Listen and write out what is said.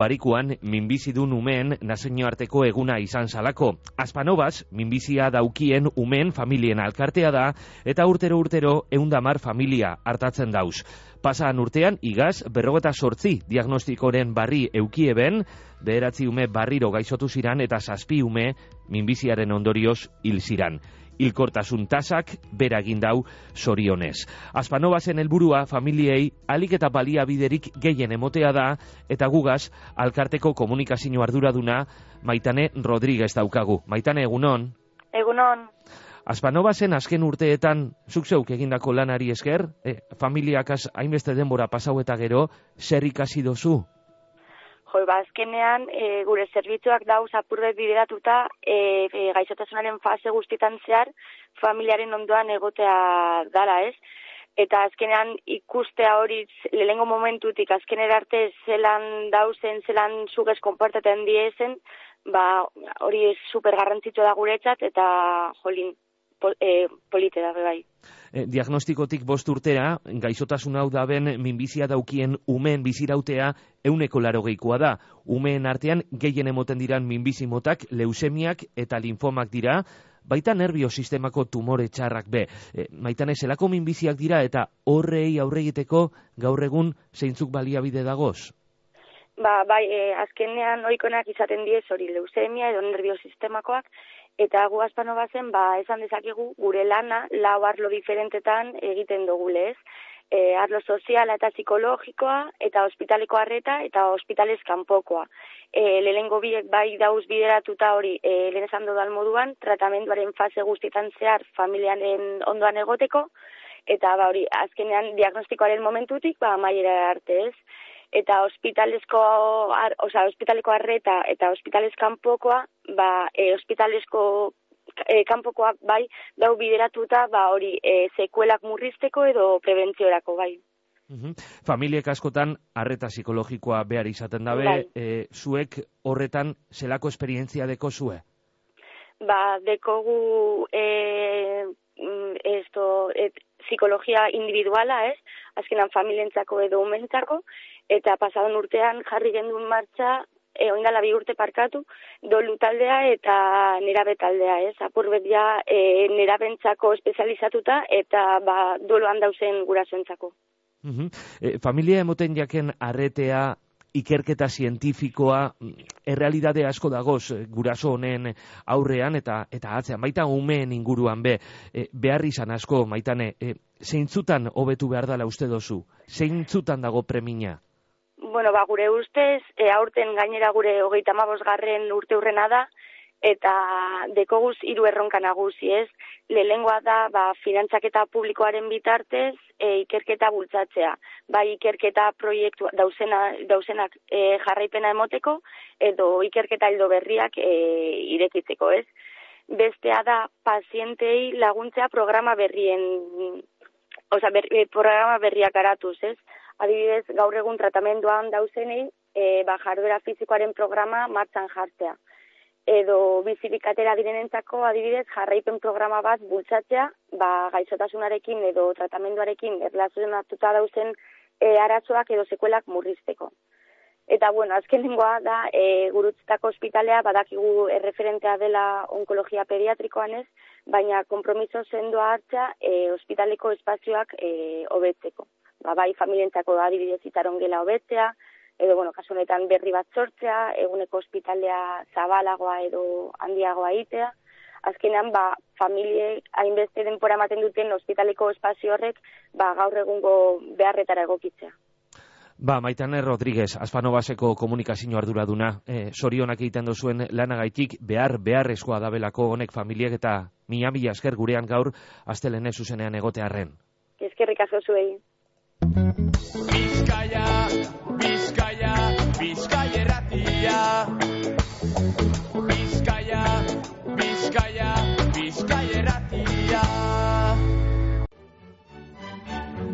Barikuan, minbizidun umeen nazio arteko eguna izan salako. Aspanobaz, minbizia daukien umeen familien alkartea da, eta urtero urtero eundamar familia hartatzen dauz. Pasaan urtean, igaz, berrogeta sortzi diagnostikoren barri eukieben, beheratzi ume barriro gaizotu ziran eta zazpi ume minbiziaren ondorioz hil ziran hilkortasun tasak bera egin dau sorionez. Aspanova zen helburua familiei alik eta baliabiderik gehien emotea da eta gugaz alkarteko komunikazio arduraduna Maitane Rodríguez daukagu. Maitane egunon. Egunon. Aspanova zen azken urteetan zuk zeuk egindako lanari esker, e, familiakaz hainbeste denbora pasau eta gero, zer ikasi dozu? Jo, ba, azkenean, e, gure zerbitzuak dauz apurret bideratuta, e, e, gaixotasunaren fase guztietan zehar, familiaren ondoan egotea dara, ez? Eta azkenean ikustea hori lehengo momentutik, azkenera arte zelan dauzen, zelan zugez konportaten diezen, ba, hori super garrantzitsua da guretzat, eta jolin, pol, e, polite da, bai. E, diagnostikotik bost urtera, gaizotasun hau da ben minbizia daukien umeen bizirautea euneko laro geikoa da. Umeen artean gehien emoten diran minbizimotak, leusemiak eta linfomak dira, baita nervio sistemako tumore txarrak be. E, maitan ezelako minbiziak dira eta horrei aurregiteko gaur egun zeintzuk baliabide dagoz? Ba, bai, e, azkenean oikonak izaten diez hori leusemia edo nervio sistemakoak, Eta gu aspano bazen, ba, esan dezakegu gure lana lau arlo diferentetan egiten dugu lez. E, arlo soziala eta psikologikoa, eta ospitaleko arreta, eta ospitalez kanpokoa. E, lehengo biek bai dauz bideratuta hori, e, lehen esan dodal moduan, tratamenduaren fase guztietan zehar familiaren ondoan egoteko, eta ba, hori, azkenean diagnostikoaren momentutik, ba, maiera arte ez eta ospitalezko, ar, oza, ospitaleko arreta eta ospitalez kanpokoa, ba, e, ospitalezko e, kanpokoak bai, dau bideratuta, ba, hori, e, sekuelak murrizteko edo prebentziorako bai. Uhum. Familiek askotan arreta psikologikoa behar izaten dabe, bai. e, zuek horretan zelako esperientzia deko zue? Ba, dekogu e, mm, esto, et, psikologia individuala, ez? Azkenan familientzako edo umentzako, eta pasadan urtean jarri gendun martxa, e, oindala bi urte parkatu, dolu taldea eta nerabe taldea, ez? Apurbet ja e, nerabentzako espezializatuta eta ba, doluan dauzen gurasoentzako. Mm familia emoten jaken arretea ikerketa zientifikoa errealidade asko dagoz e, guraso honen aurrean eta eta atzean baita umeen inguruan be e, behar izan asko maitane e, zeintzutan hobetu behar dela uste dozu zeintzutan dago premina Bueno, ba, gure ustez, e, aurten gainera gure hogeita garren urte urrena da, eta dekoguz hiru erronka nagusi ez. Lehengoa da, ba, finantzaketa publikoaren bitartez, e, ikerketa bultzatzea. Bai, ikerketa proiektu dauzena, dauzenak e, jarraipena emoteko, edo ikerketa hildo berriak e, irekitzeko ez. Bestea da, pazientei laguntzea programa berrien, oza, ber, programa berriak aratuz ez adibidez, gaur egun tratamenduan dauzenei, e, ba, jarduera fizikoaren programa martxan jartzea. Edo bizibikatera direnentzako adibidez, jarraipen programa bat bultzatzea, ba, gaixotasunarekin edo tratamenduarekin erlazionatuta dauzen e, arazoak edo sekuelak murrizteko. Eta, bueno, azken lingua da, e, gurutzetako ospitalea, badakigu erreferentea dela onkologia pediatrikoan ez, baina kompromiso sendoa hartza e, ospitaleko espazioak e, hobetzeko ba, bai familientzako adibidez itaron gela hobetzea, edo, bueno, kasu honetan berri bat sortzea, eguneko ospitalea zabalagoa edo handiagoa itea, azkenean, ba, familie hainbeste denpora ematen duten ospitaleko espazio horrek, ba, gaur egungo beharretara egokitzea. Ba, Maitane Rodríguez, Aspanobaseko komunikazio arduraduna, e, sorionak egiten duzuen lanagaitik behar beharrezkoa dabelako honek familiek eta mila mila esker gurean gaur astelenez zuzenean egotearren. Eskerrik asko zuei. Bizkaia, Bizkaia, Bizkaia erratia. Bizkaia, Bizkaia